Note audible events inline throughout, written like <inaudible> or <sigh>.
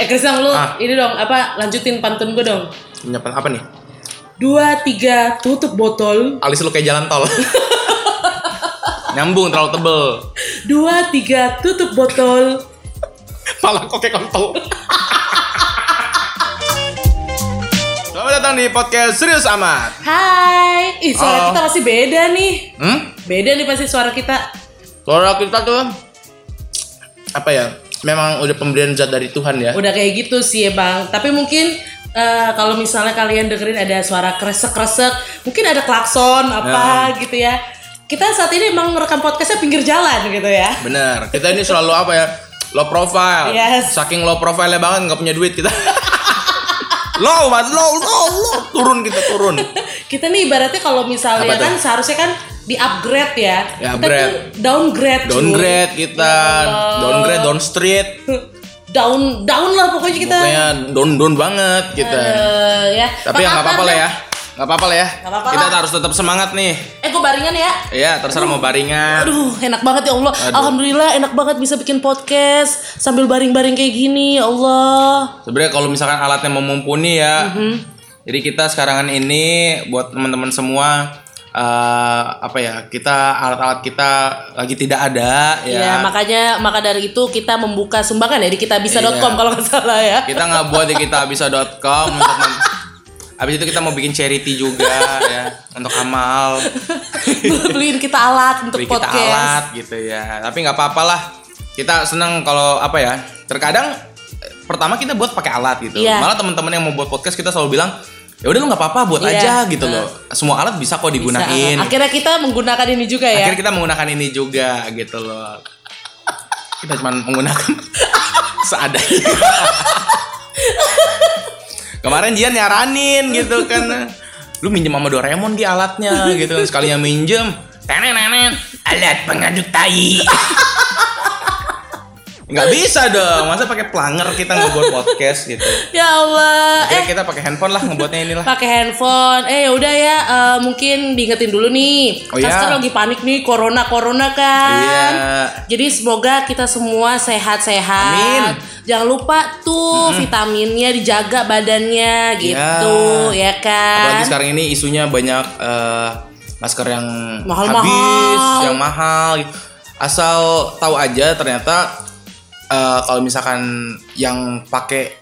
Eh Krisang lu Ah. ini dong apa lanjutin pantun gue dong. Penyapan apa nih? Dua tiga tutup botol. Alis lu kayak jalan tol. <laughs> Nyambung terlalu tebel. Dua tiga tutup botol. Malah kok kayak kontol. Selamat datang di podcast Serius Amat. Hai. Ih suara Oh. kita masih beda nih. Hmm? Beda nih pasti suara kita. Suara kita tuh apa ya? Memang udah pemberian zat dari Tuhan ya. Udah kayak gitu sih ya bang. Tapi mungkin eh, kalau misalnya kalian dengerin ada suara kresek-kresek, mungkin ada klakson apa gitu ya. Kita saat ini emang merekam podcastnya pinggir jalan gitu ya. Bener. Kita ini selalu apa ya? Low profile. Yes. Saking low profile banget nggak punya duit kita. <laughs> low, man, low, low, low. Turun kita turun. <laughs> Kita nih ibaratnya kalau misalnya kan seharusnya kan di upgrade ya. Ya, kita upgrade. tuh downgrade. cuy. Downgrade kita, Ya downgrade, down street. Down down lah pokoknya kita. Pokoknya down down banget kita. Eh, ya. Tapi nggak apa-apa lah ya. Nggak apa-apa lah ya. Nggak apa-apa Kita lah. harus tetap semangat nih. Eh gue baringan ya. Iya, terserah mau baringan. Aduh, enak banget ya Allah. Alhamdulillah enak banget bisa bikin podcast sambil baring-baring kayak gini, ya Allah. Sebenarnya kalau misalkan alatnya mau mumpuni ya. Mhm. Jadi kita sekarang ini buat teman-teman semua eh, apa ya? Kita alat-alat kita lagi tidak ada Ya. ya. makanya maka dari itu kita membuka sumbangan ya di kitabisa.com Iya. kalau nggak salah ya. Kita nggak buat di kitabisa.com <laughs> untuk Habis itu kita mau bikin charity juga ya untuk amal. Beliin kita alat untuk beli kita podcast. alat gitu ya tapi nggak apa-apa lah kita senang kalau apa ya terkadang eh, pertama kita buat pakai alat gitu Iya. malah teman-teman yang mau buat podcast kita selalu bilang ya udah lu nggak apa-apa buat Iya. aja gitu loh. semua alat bisa kok Bisa. digunain. Akhirnya kita menggunakan ini juga ya. akhirnya kita menggunakan ini juga gitu loh. Kita cuma menggunakan <laughs> seadanya. Kemarin dia nyaranin gitu kan. Lu minjem sama Doraemon di alatnya gitu kan. Sekalinya minjem. Tenen tenen alat pengaduk tai nggak bisa dong masa pakai planger kita ngebuat podcast gitu Ya Allah. Eh, kita pakai handphone lah ngebuatnya inilah pakai handphone. Eh, ya udah ya, eh, mungkin diingetin dulu nih. Oh, iya. sekarang lagi panik nih, corona corona kan. Iya. Jadi semoga kita semua sehat-sehat. Amin. Jangan lupa tuh vitaminnya dijaga badannya gitu, ya Apalagi kan? sekarang ini isunya banyak eh, masker yang Mahal-mahal. habis, yang mahal. gitu. Asal tahu aja ternyata eh, kalau misalkan yang pakai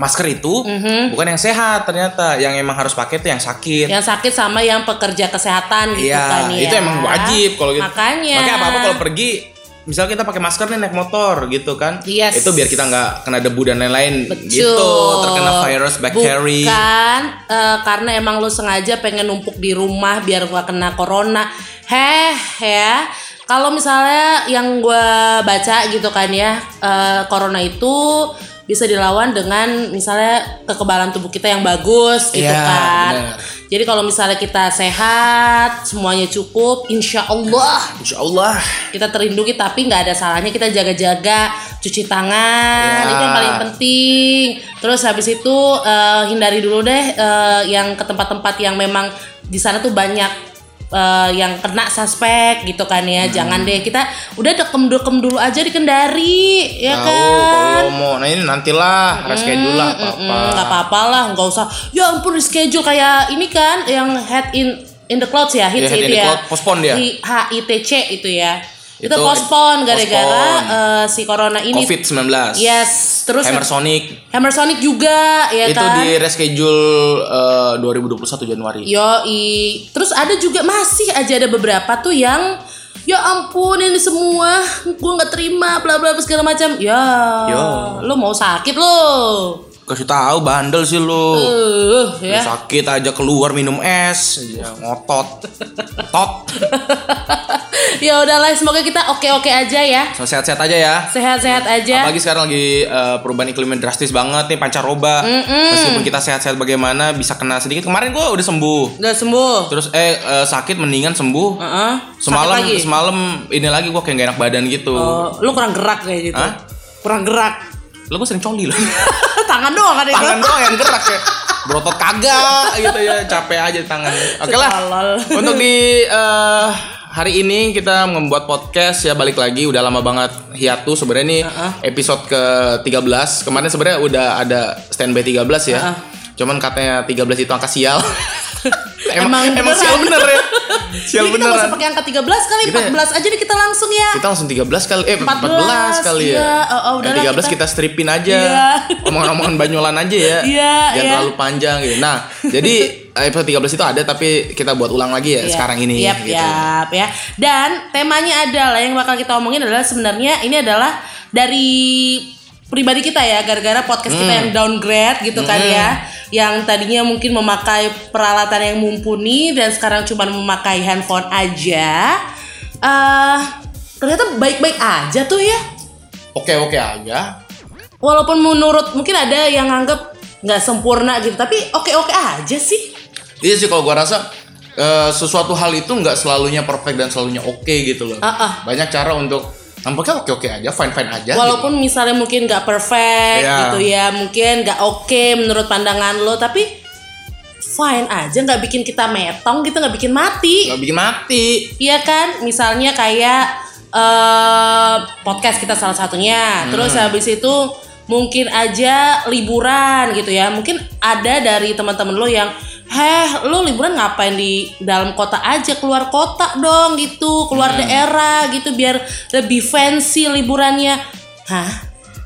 masker itu bukan yang sehat ternyata, yang emang harus pakai itu yang sakit. Yang sakit sama yang pekerja kesehatan gitu Iya, kan ya. itu emang wajib kalau gitu. Makanya. Makanya apa-apa kalau pergi Misal kita pakai masker nih naik motor gitu kan, Yes. itu biar kita nggak kena debu dan lain-lain gitu, terkena virus, bakteri. Bukan eh, karena emang lu sengaja pengen numpuk di rumah biar gak kena corona. Heh ya. Kalau misalnya yang gua baca gitu kan ya, eh, corona itu bisa dilawan dengan misalnya kekebalan tubuh kita yang bagus gitu Iya, kan. benar. Jadi kalau misalnya kita sehat, semuanya cukup, insya Allah Insya Allah. kita terlindungi tapi nggak ada salahnya kita jaga-jaga cuci tangan Ya. itu yang paling penting terus habis itu eh, hindari dulu deh eh, yang ke tempat-tempat yang memang di sana tuh banyak eh, yang kena suspek gitu kan ya Hmm. jangan deh kita udah dekem-dekem dulu aja di Kendari ya Tahu kan kalau mau nah ini nantilah reschedule lah apa apa. Mm, nggak apa-apa lah nggak usah ya ampun reschedule kayak ini kan yang head in in the clouds ya hits Iya, Head in itu the ya Cloud, postpone dia. Hi- HITC itu ya itu, Itu postpone gara-gara eh, si corona ini Covid 19. yes terus Hammer Sonic Hammer Sonic juga ya itu kan di reschedule eh, 2021 Januari. Yoi. Terus ada juga masih aja ada beberapa tuh yang ya ampun ini semua gue nggak terima bla bla, segala macam. Ya. Yo. Lo mau sakit lo. Kasih tahu bandel sih lu. Lu ya. Sakit aja keluar minum es, ya, ngotot. Tot. <laughs> ya udahlah semoga kita oke-oke aja ya. So, sehat-sehat aja ya. Sehat-sehat aja. Apalagi sekarang lagi eh, perubahan iklimnya drastis banget nih pancaroba. Meskipun kita sehat-sehat bagaimana bisa kena sedikit. Kemarin gua udah sembuh. Udah sembuh. Terus eh eh, sakit mendingan sembuh. Heeh. Semalam Sakit lagi? semalam ini lagi gua kayak gak enak badan gitu. Oh, lu kurang gerak kayak gitu. Hah? Kurang gerak. Lo gue sering coli loh. <laughs> Tangan doang kan tangan doang yang gerak ya. Berotot kagak gitu ya, capek aja tangan. Oke lah. <laughs> Untuk di eh, hari ini kita membuat podcast ya balik lagi udah lama banget hiatus sebenarnya ini episode ke-13. Kemarin sebenarnya udah ada standby 13 ya. Uh-uh. Cuman katanya 13 itu angka sial. <laughs> Emang emang beneran. sial bener ya. <laughs> Sial Jadi kita nggak usah beneran. pakai angka 13 kali, Kita- 14 aja nih kita langsung ya. Kita langsung 13 kali eh 14, 14 kali iya. ya. Oh, oh, udahlah Yang 13 kita, kita- stripin aja. Iya. <laughs> Omongan-omongan banyolan aja ya. Iya, Jangan iya. terlalu panjang gitu. Nah, jadi <laughs> episode 13 itu ada tapi kita buat ulang lagi ya Iya. sekarang ini Yap, gitu. yap, ya. Dan temanya adalah yang bakal kita omongin adalah sebenarnya ini adalah dari pribadi kita ya gara-gara podcast kita Hmm. yang downgrade gitu kan ya yang tadinya mungkin memakai peralatan yang mumpuni dan sekarang cuma memakai handphone aja eh ternyata baik-baik aja tuh ya Oke-oke aja. walaupun menurut mungkin ada yang anggap nggak sempurna gitu tapi oke-oke aja sih Iya sih kalau gua rasa eh, sesuatu hal itu nggak selalunya perfect dan selalunya oke gitu loh. Ah, ah. Banyak cara untuk nampaknya oke-oke aja, fine-fine aja. Walaupun misalnya mungkin nggak perfect Iya. gitu ya, mungkin nggak oke menurut pandangan lo, tapi fine aja, nggak bikin kita metong gitu, nggak bikin gitu. mati, nggak bikin mati. iya kan? Misalnya kayak eh podcast kita salah satunya, Hmm. terus habis itu mungkin aja liburan gitu ya, mungkin ada dari teman-teman lo yang Heh, lo liburan ngapain di dalam kota aja, keluar kota dong gitu, keluar Hmm. daerah gitu biar lebih fancy liburannya. Hah?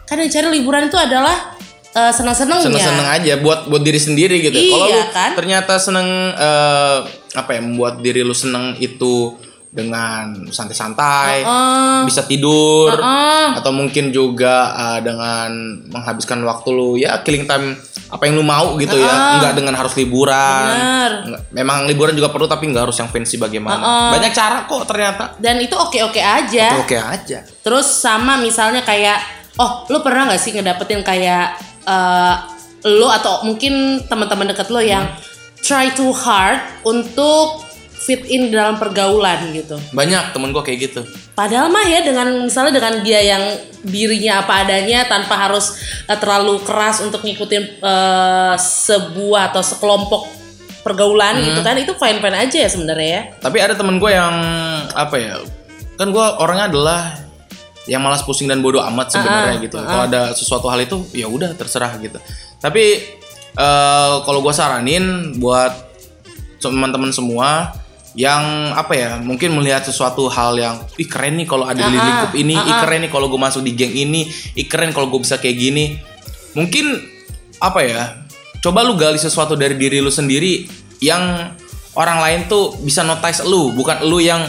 Kan yang cari liburan itu adalah eh, senang-senangnya. seneng-seneng aja buat buat diri sendiri gitu. Iya, Kalau lu kan? ternyata seneng eh, apa ya membuat diri lu seneng itu dengan santai-santai, Heeh. bisa tidur, Heeh. atau mungkin juga eh, dengan menghabiskan waktu lu ya killing time apa yang lu mau gitu ya, nggak dengan harus liburan. Bener. Memang liburan juga perlu tapi nggak harus yang fancy bagaimana. Heeh. Banyak cara kok ternyata. Dan itu oke-oke aja. Oke aja. Terus sama misalnya kayak, oh lu pernah nggak sih ngedapetin kayak eh lu atau mungkin teman-teman deket lo yang try too hard untuk fit in dalam pergaulan gitu. Banyak temen gua kayak gitu. Padahal mah ya dengan misalnya dengan dia yang dirinya apa adanya tanpa harus eh, terlalu keras untuk ngikutin eh, sebuah atau sekelompok pergaulan gitu kan itu fine fine aja ya sebenarnya ya. Tapi ada temen gue yang apa ya? Kan gue orangnya adalah yang malas pusing dan bodoh amat sebenarnya gitu. Kalau ada sesuatu hal itu ya udah terserah gitu. Tapi eh, kalau gue saranin buat teman-teman semua yang apa ya mungkin melihat sesuatu hal yang ih keren nih kalau ada di lingkup ini ih keren nih kalau gue masuk di geng ini ih keren kalau gue bisa kayak gini mungkin apa ya coba lu gali sesuatu dari diri lu sendiri yang orang lain tuh bisa notice lu bukan lu yang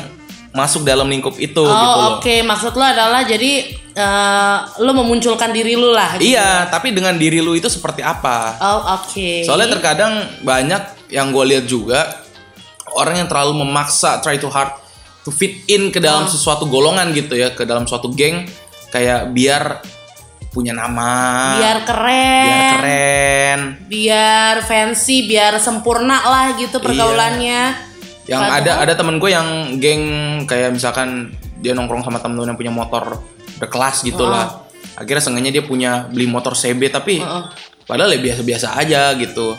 masuk dalam lingkup itu gitu Oh loh oke maksud lo adalah jadi eh, lo memunculkan diri lo lah. gitu. iya tapi dengan diri lu itu seperti apa Oh oke. soalnya terkadang banyak yang gue lihat juga orang yang terlalu memaksa try to hard to fit in ke dalam sesuatu golongan gitu ya ke dalam suatu geng kayak biar punya nama. Biar keren, biar keren. Biar fancy, biar sempurna lah gitu pergaulannya. yang ada ada temen gue yang geng kayak misalkan dia nongkrong sama temen-temen yang punya motor berkelas gitu lah. Akhirnya sengaja dia punya beli motor CB tapi padahal ya biasa-biasa aja gitu.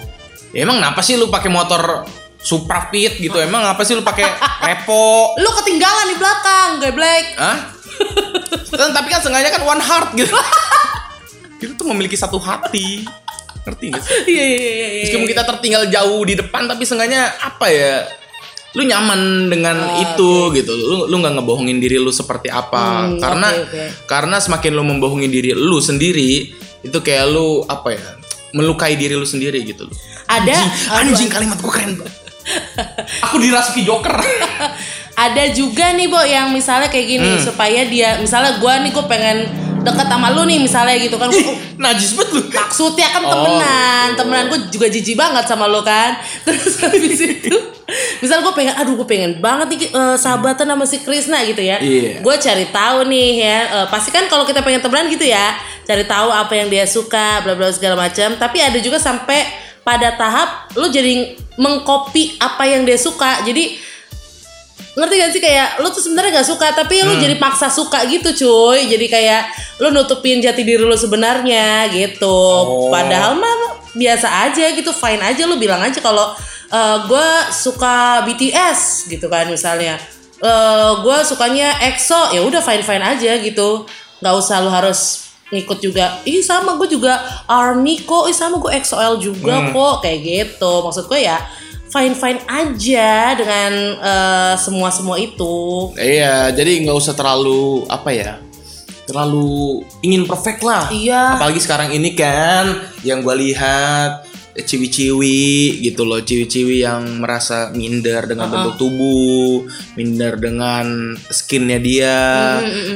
Ya emang kenapa sih lu pakai motor Supra Fit gitu emang apa sih lu pakai Repo <laughs> Lo ketinggalan di belakang, Black. Hah? Kan, tapi kan sengaja kan one heart gitu <laughs> kita tuh memiliki satu hati ngerti gak sih Iya iya iya. iya. Meskipun kita tertinggal jauh di depan tapi sengaja apa ya? Lu nyaman dengan Ah, itu gitu. Lu lu nggak ngebohongin diri lu seperti apa. Hmm, karena oke, oke. karena semakin lu membohongin diri lu sendiri, itu kayak lu apa ya? melukai diri lu sendiri gitu loh. Ada Anjing, anjing kalimat gua keren banget. <laughs> Aku dirasuki Joker. <laughs> ada juga nih Bo yang misalnya kayak gini Hmm. supaya dia misalnya gua nih gue pengen deket sama lu nih misalnya gitu kan gua, Najis banget lu. maksudnya kan Oh, temenan gitu. temenan gue juga jijik banget sama lo kan <laughs> terus habis itu misal gue pengen aduh gue pengen banget nih eh, sahabatan sama si Krisna gitu ya Iya. gue cari tahu nih ya eh, pasti kan kalau kita pengen temenan gitu ya cari tahu apa yang dia suka bla bla segala macam tapi ada juga sampai pada tahap lu jadi mengcopy apa yang dia suka. Jadi ngerti gak sih? Kayak lu tuh sebenarnya gak suka tapi lu Hmm. jadi paksa suka gitu cuy. Jadi kayak lu nutupin jati diri lu sebenarnya gitu. Oh. padahal mah biasa aja gitu fine aja. Lu bilang aja kalau gue suka BTS gitu kan misalnya. Eh gue sukanya EXO ya udah fine fine aja gitu. Nggak usah lu harus ngikut juga ih sama gue juga ARMY kok ih sama gue EXO-L juga Hmm. kok kayak gitu maksud gue ya fine fine aja dengan eh, semua semua itu Iya, jadi nggak usah terlalu apa ya, terlalu ingin perfect lah. Iya. Apalagi sekarang ini kan, yang gue lihat ciwi-ciwi gitu loh, ciwi-ciwi yang merasa minder dengan bentuk tubuh, minder dengan skinnya dia,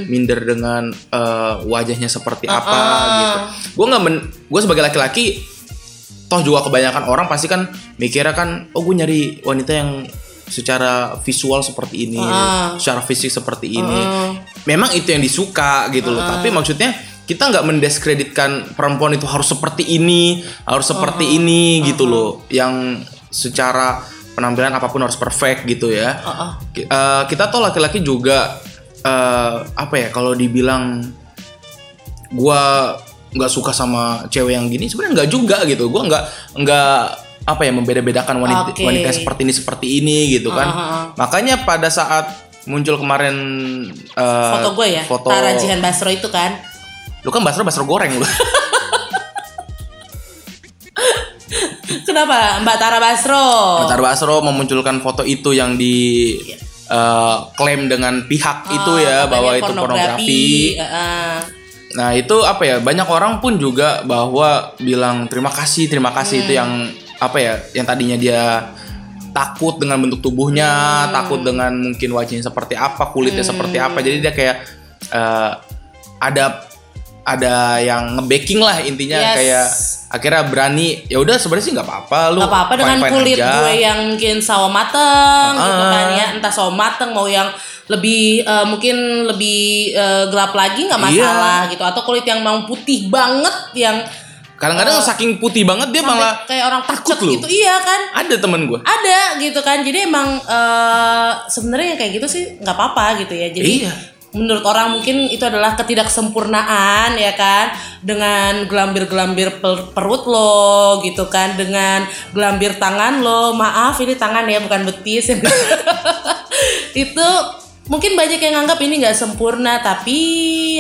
minder dengan eh, wajahnya seperti apa gitu. Gue nggak, men- gue sebagai laki-laki toh juga kebanyakan orang pasti kan mikirnya kan oh gue nyari wanita yang secara visual seperti ini Ah. secara fisik seperti ini. Memang itu yang disuka gitu loh tapi maksudnya kita nggak mendiskreditkan perempuan itu harus seperti ini harus seperti ini gitu loh. Yang secara penampilan apa pun harus perfect gitu ya. Ki- eh, kita tuh laki-laki juga eh, apa ya kalau dibilang gua nggak suka sama cewek yang gini sebenarnya nggak juga gitu. Gua nggak nggak apa ya membeda-bedakan wanita Oke. wanita seperti ini seperti ini gitu kan. Makanya pada saat muncul kemarin eh, foto gue ya foto Tara Jihan Basro itu kan lu kan basro basro goreng lu. Kenapa? Mbak Tara Basro. Tara Basro memunculkan foto itu yang di eh, klaim dengan pihak itu ya Oh, bahwa itu pornografi. Heeh. Nah itu apa ya? Banyak orang pun juga bahwa bilang terima kasih terima kasih. Hmm. itu yang apa ya yang tadinya dia takut dengan bentuk tubuhnya Hmm. takut dengan mungkin wajahnya seperti apa kulitnya seperti apa. Jadi dia kayak eh, ada ada yang nge-backing lah intinya Yes. kayak akhirnya berani ya udah sebenarnya sih nggak apa-apa lu Gak apa-apa dengan kulit aja. gue yang mungkin sawo mateng gitu Ah. kan ya entah sawo mateng mau yang lebih eh, mungkin lebih eh, gelap lagi nggak Iya. masalah gitu atau kulit yang mau putih banget yang kadang-kadang saking putih banget dia malah kayak orang takut lu. gitu iya kan ada temen gue ada gitu kan jadi emang eh, sebenarnya kayak gitu sih nggak apa-apa gitu ya jadi Iya. Menurut orang mungkin itu adalah ketidaksempurnaan ya kan? Dengan gelambir-gelambir per- perut lo gitu kan? Dengan gelambir tangan lo maaf ini tangan ya bukan betis. <laughs> Itu mungkin banyak yang nganggap ini nggak sempurna tapi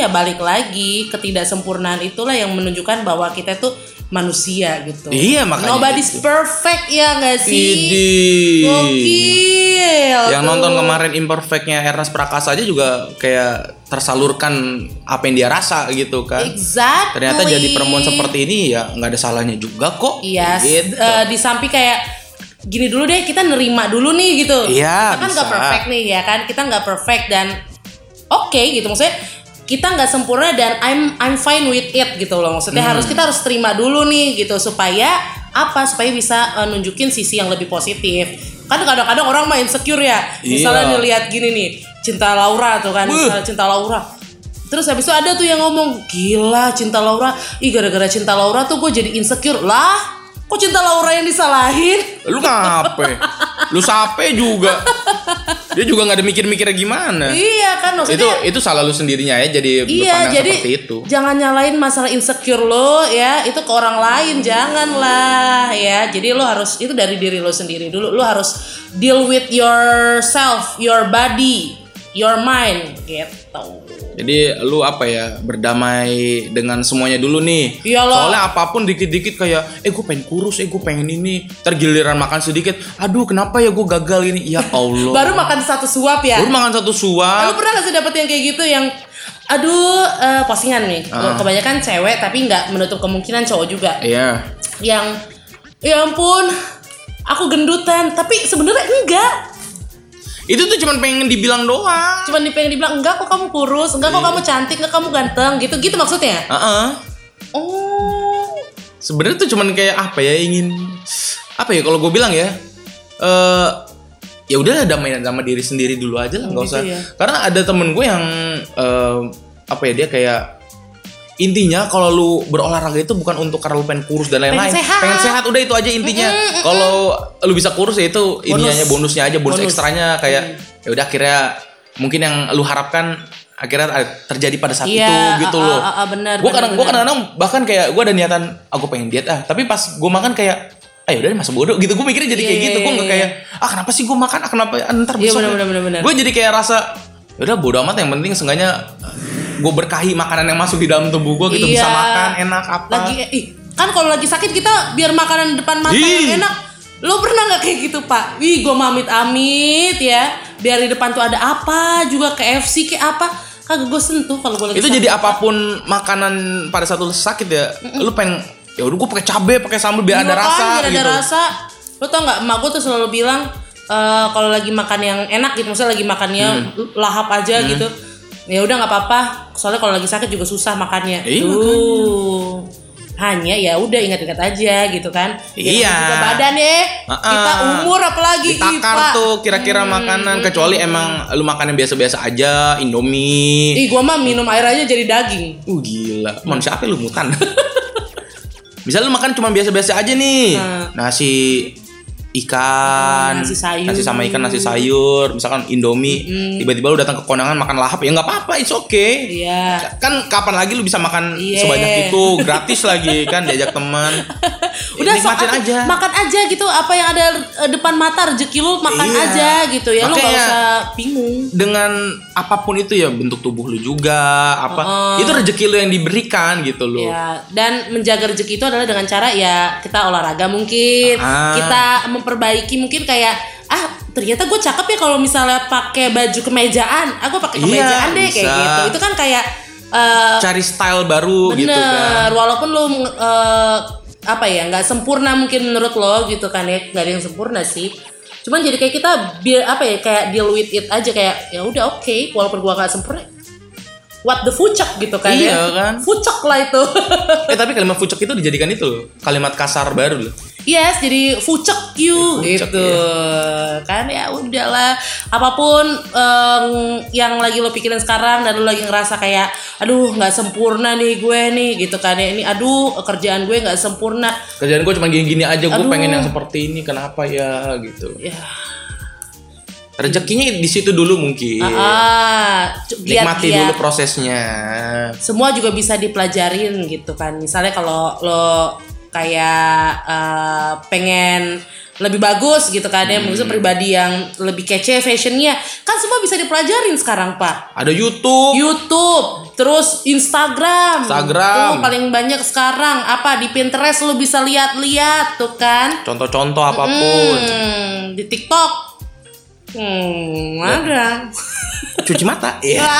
ya balik lagi ketidaksempurnaan itulah yang menunjukkan bahwa kita tuh manusia gitu Iya, makanya nobody's itu. perfect ya nggak sih Idih. Gokil. yang tuh. nonton kemarin imperfectnya Ernest Prakasa aja juga kayak tersalurkan apa yang dia rasa gitu kan Exactly. ternyata jadi perempuan seperti ini ya nggak ada salahnya juga kok Iya, gitu. eh, di samping kayak gini dulu deh kita nerima dulu nih gitu. Iya, Kita kan nggak perfect nih ya kan, kita nggak perfect dan oke gitu. Maksudnya kita nggak sempurna dan I'm I'm fine with it gitu loh. Maksudnya Hmm. harus kita harus terima dulu nih gitu. Supaya apa? Supaya bisa eh, nunjukin sisi yang lebih positif. Kan kadang-kadang orang main insecure ya. Misalnya nih lihat gini nih cinta Laura tuh kan misalnya cinta Laura. Terus habis itu ada tuh yang ngomong gila cinta Laura, ih gara-gara cinta Laura tuh gue jadi insecure. Lah. Kok cinta Laura yang disalahin? lu ngape? Lu sape juga. Dia juga nggak ada mikir-mikirnya gimana. Iya kan itu maksudnya. itu salah lu sendirinya ya jadi Iya jadi seperti itu. jangan nyalain masalah insecure lo ya. Itu ke orang lain janganlah ya. Jadi lo harus itu dari diri lo sendiri dulu. Lo harus deal with yourself your body your mind gitu jadi lu apa ya berdamai dengan semuanya dulu nih. Iyalah. soalnya apa pun dikit-dikit kayak eh gue pengen kurus eh gue pengen ini. Tergiliran makan sedikit aduh kenapa ya gue gagal ini? Ya Allah. <laughs> Baru makan satu suap ya? Baru makan satu Eh, suap Lu pernah gak sih dapet yang kayak gitu yang aduh eh, postingan nih. Ah. kebanyakan cewek tapi nggak menutup kemungkinan cowok juga. Iya. Yang ya ampun aku gendutan. Tapi sebenarnya enggak itu tuh cuma pengen dibilang doang cuman pengen dibilang enggak kok kamu kurus enggak Iya. kok kamu cantik enggak kamu ganteng gitu gitu maksudnya Heeh. oh sebenarnya tuh cuman kayak apa ya ingin apa ya kalau gue bilang ya eh ya udah damai sama diri sendiri dulu aja lah nggak gitu usah ya. karena ada temen gue yang eh, apa ya dia kayak intinya kalau lu berolahraga itu bukan untuk karena lu pengen kurus dan lain-lain. Pengen sehat. udah itu aja intinya. Kalau lu bisa kurus ya itu ininya bonusnya aja bonus, Bonus. ekstranya kayak ya udah akhirnya mungkin yang lu harapkan akhirnya terjadi pada saat Iya, itu gitu ah, loh. ah, ah, benar, Gue kadang gue kadang-kadang bahkan kayak gue ada niatan aku pengen diet ah, tapi pas gue makan kayak ayo udah masa bodoh gitu. Gue mikirnya jadi Iya, kayak iya, gitu. Gue nggak iya, kayak ah kenapa sih gue makan? Ah kenapa? Ntar Iya, besok. benar. gue jadi kayak rasa ya udah bodoh amat yang penting seenggaknya gue berkahi makanan yang masuk di dalam tubuh gue gitu bisa Iya. makan enak apa. Lagi ih kan kalau lagi sakit kita biar makanan depan mata Ih. yang enak. Lo pernah nggak kayak gitu pak? Wih gue mamit amit ya. Biar di depan tuh ada apa juga KFC kayak apa. Kagak gue sentuh kalau gue lagi itu sakit. jadi apa pun makanan pada saat lu sakit ya lu pengen ya udah gue pakai cabai pakai sambal biar ada Iya kan, rasa biar gitu. ada rasa. Lo tau nggak emak gue tuh selalu bilang eh, kalau lagi makan yang enak gitu maksudnya lagi makannya Hmm. lahap aja gitu ya udah nggak apa-apa. Soalnya kalau lagi sakit juga susah makannya. Iya, tuh. hanya ya udah ingat-ingat aja gitu kan. Biar Iya. juga badan ya. Ah-ah. kita umur apalagi Pak. tuh kira-kira makanan. Kecuali emang lu makan yang biasa-biasa aja Indomie. Ih gua mah minum air aja jadi daging. Uh gila. Manusia apa lu mutan Misal <laughs> lu makan cuma biasa-biasa aja nih. Nah. nasi ikan Nasi sayur. sama ikan nasi sayur. Misalkan Indomie tiba-tiba lu datang ke kondangan makan lahap. Ya nggak apa-apa it's okay. Iya. Kan kapan lagi lu bisa makan Iya. sebanyak itu? Gratis lagi kan diajak teman <laughs> udah sok- aja makan aja gitu apa yang ada eh, depan mata rezeki lu makan Iya. aja gitu ya lu nggak Makanya- usah bingung dengan apa pun itu ya bentuk tubuh lu juga apa itu rezeki lu yang diberikan gitu loh Ya, dan menjaga rezeki itu adalah dengan cara ya kita olahraga mungkin, Ah. kita memperbaiki mungkin kayak ah ternyata gue cakep ya kalau misalnya pakai baju kemejaan, aku pakai Iya, kemejaan deh kayak bisa. gitu. Itu kan kayak eh, cari style baru gitu kan bener, walaupun lu eh, apa ya nggak sempurna mungkin menurut lo gitu kan ya nggak ada yang sempurna sih. Cuman jadi kayak kita apa ya kayak deal with it aja kayak ya udah oke walaupun gua nggak sempurna what the fucek gitu kan Iya, ya. kan? Fucek lah itu. <laughs> eh tapi kalimat fucek itu dijadikan itu loh kalimat kasar baru loh Yes, jadi fucek you Fucek, gitu. Kan ya udahlah. Apa pun em, yang lagi lo pikirin sekarang dan lo lagi ngerasa kayak aduh nggak sempurna nih gue nih gitu kan ya. Ini aduh kerjaan gue nggak sempurna. kerjaan gue cuma gini-gini aja gue pengen yang seperti ini kenapa ya gitu Ya. Rezekinya di situ dulu mungkin. Ah, cu- nikmati giat-giat. dulu prosesnya. Semua juga bisa dipelajarin gitu kan. Misalnya kalau lo kayak eh, pengen lebih bagus gitu kan ya. Maksudnya pribadi yang lebih kece fashionnya. Kan semua bisa dipelajarin sekarang pak. Ada YouTube. YouTube terus Instagram. Instagram. tuh paling banyak sekarang. Apa di Pinterest lo bisa lihat-lihat tuh kan? Contoh-contoh apa pun. Hmm, di TikTok hmm, ada cuci mata iya <laughs>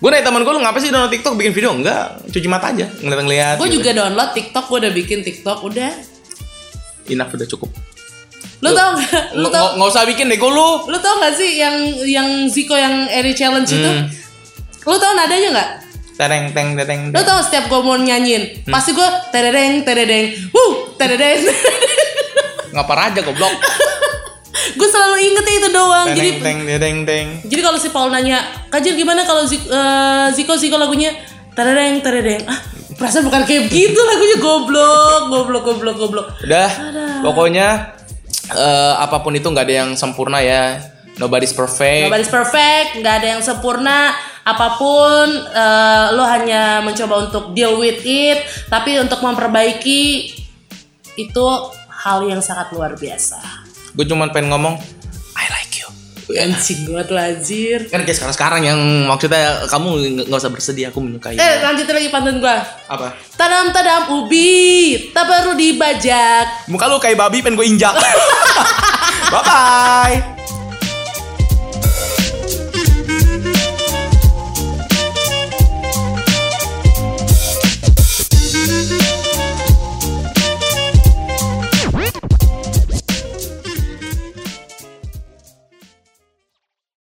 gue nanya teman gue lu ngapa sih download TikTok bikin video enggak cuci mata aja ngeliat-ngeliat gue gitu. juga download TikTok gue udah bikin TikTok udah enough udah cukup Lu tau gak? Lu tau nggak usah bikin dego lu lu tau gak sih yang yang Ziko yang Airy Challenge itu? Hmm. Lu tau nadanya nggak? tereng teng tereng Lu tau setiap gue mau nyanyiin, Hmm. pasti gue terereng terereng, wuh terereng. ngapa raja goblok <laughs> gue selalu inget itu doang. Jadi teng tereng teng jadi kalau si Paul nanya, kajian gimana kalau Ziko, eh, Ziko Ziko lagunya terereng terereng? Ah perasaan bukan kayak begitu lagunya goblok goblok goblok goblok. udah pokoknya eh, apa pun itu nggak ada yang sempurna ya nobody's perfect Nobody's perfect, nggak ada yang sempurna. Apa pun, eh, lo hanya mencoba untuk deal with it. Tapi untuk memperbaiki itu hal yang sangat luar biasa. Gue cuman pengen ngomong I like you Anjing tuh anjir. kan kayak sekarang sekarang yang maksudnya kamu nggak- nggak usah bersedih aku menyukai Eh lanjutin lagi pantun gue. apa Tanam tanam ubi, tak perlu dibajak. muka lu kayak babi pengen gue injak <laughs> bye bye